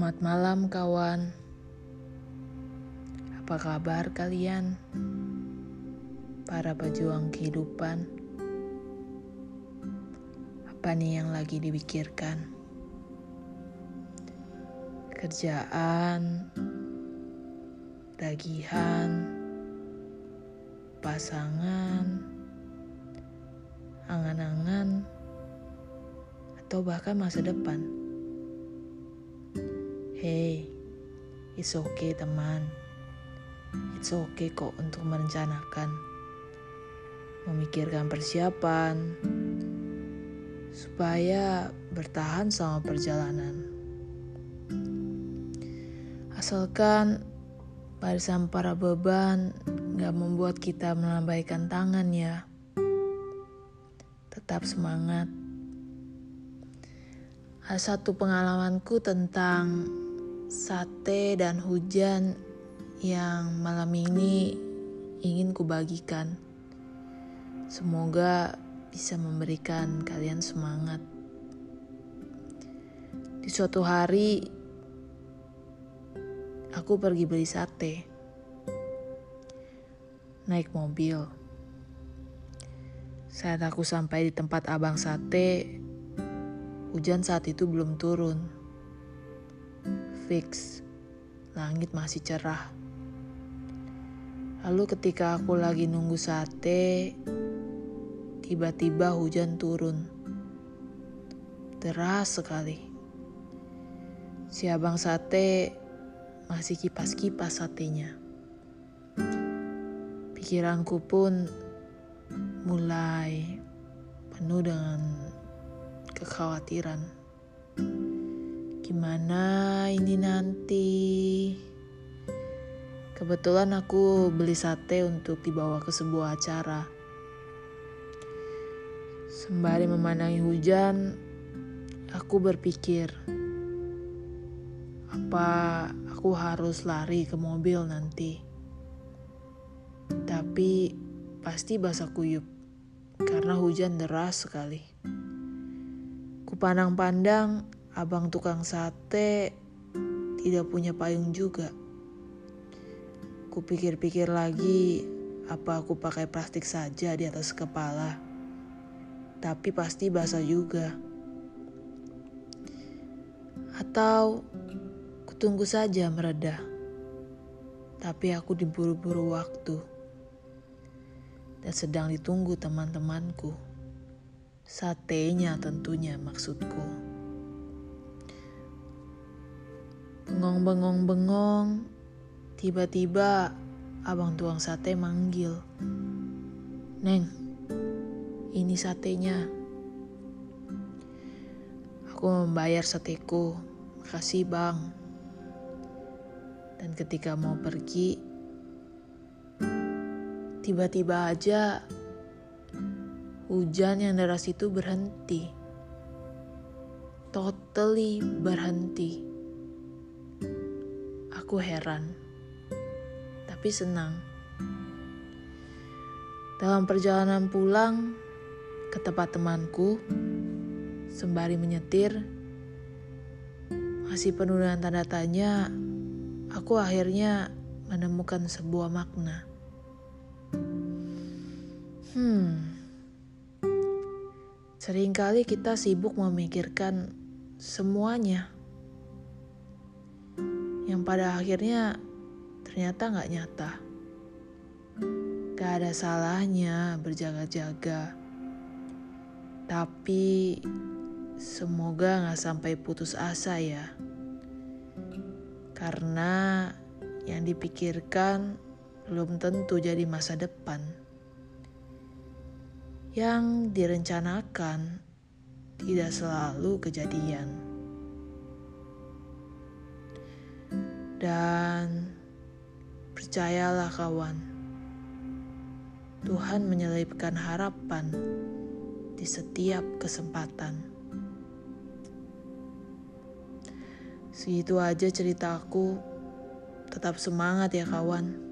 Selamat malam kawan Apa kabar kalian? Para pejuang kehidupan Apa nih yang lagi dipikirkan? Kerjaan Tagihan Pasangan Angan-angan Atau bahkan masa depan Hey, it's okay teman. It's okay kok untuk merencanakan. Memikirkan persiapan. Supaya bertahan sama perjalanan. Asalkan barisan para beban gak membuat kita melambaikan tangan ya. Tetap semangat. Ada satu pengalamanku tentang sate dan hujan yang malam ini ingin kubagikan. Semoga bisa memberikan kalian semangat. Di suatu hari, aku pergi beli sate. Naik mobil. Saat aku sampai di tempat abang sate, hujan saat itu belum turun fix, langit masih cerah. Lalu ketika aku lagi nunggu sate, tiba-tiba hujan turun. Deras sekali. Si abang sate masih kipas-kipas satenya. Pikiranku pun mulai penuh dengan kekhawatiran. Gimana ini nanti? Kebetulan aku beli sate untuk dibawa ke sebuah acara. Sembari memandangi hujan, aku berpikir, apa aku harus lari ke mobil nanti? Tapi pasti basah kuyup karena hujan deras sekali. Kupandang-pandang abang tukang sate tidak punya payung juga. Kupikir-pikir lagi, apa aku pakai plastik saja di atas kepala? Tapi pasti basah juga. Atau kutunggu saja mereda. Tapi aku diburu-buru waktu. Dan sedang ditunggu teman-temanku. Satenya tentunya maksudku. Bengong-bengong-bengong, tiba-tiba abang tuang sate manggil. Neng, ini satenya. Aku membayar sateku, makasih bang. Dan ketika mau pergi, tiba-tiba aja hujan yang deras itu berhenti. Totally berhenti. Aku heran, tapi senang. Dalam perjalanan pulang ke tempat temanku, sembari menyetir, masih penuh dengan tanda tanya, aku akhirnya menemukan sebuah makna. Hmm, sering kali kita sibuk memikirkan semuanya yang pada akhirnya ternyata nggak nyata. Gak ada salahnya berjaga-jaga, tapi semoga nggak sampai putus asa ya. Karena yang dipikirkan belum tentu jadi masa depan. Yang direncanakan tidak selalu kejadian. Dan percayalah kawan, Tuhan menyelipkan harapan di setiap kesempatan. Segitu aja ceritaku. Tetap semangat ya kawan.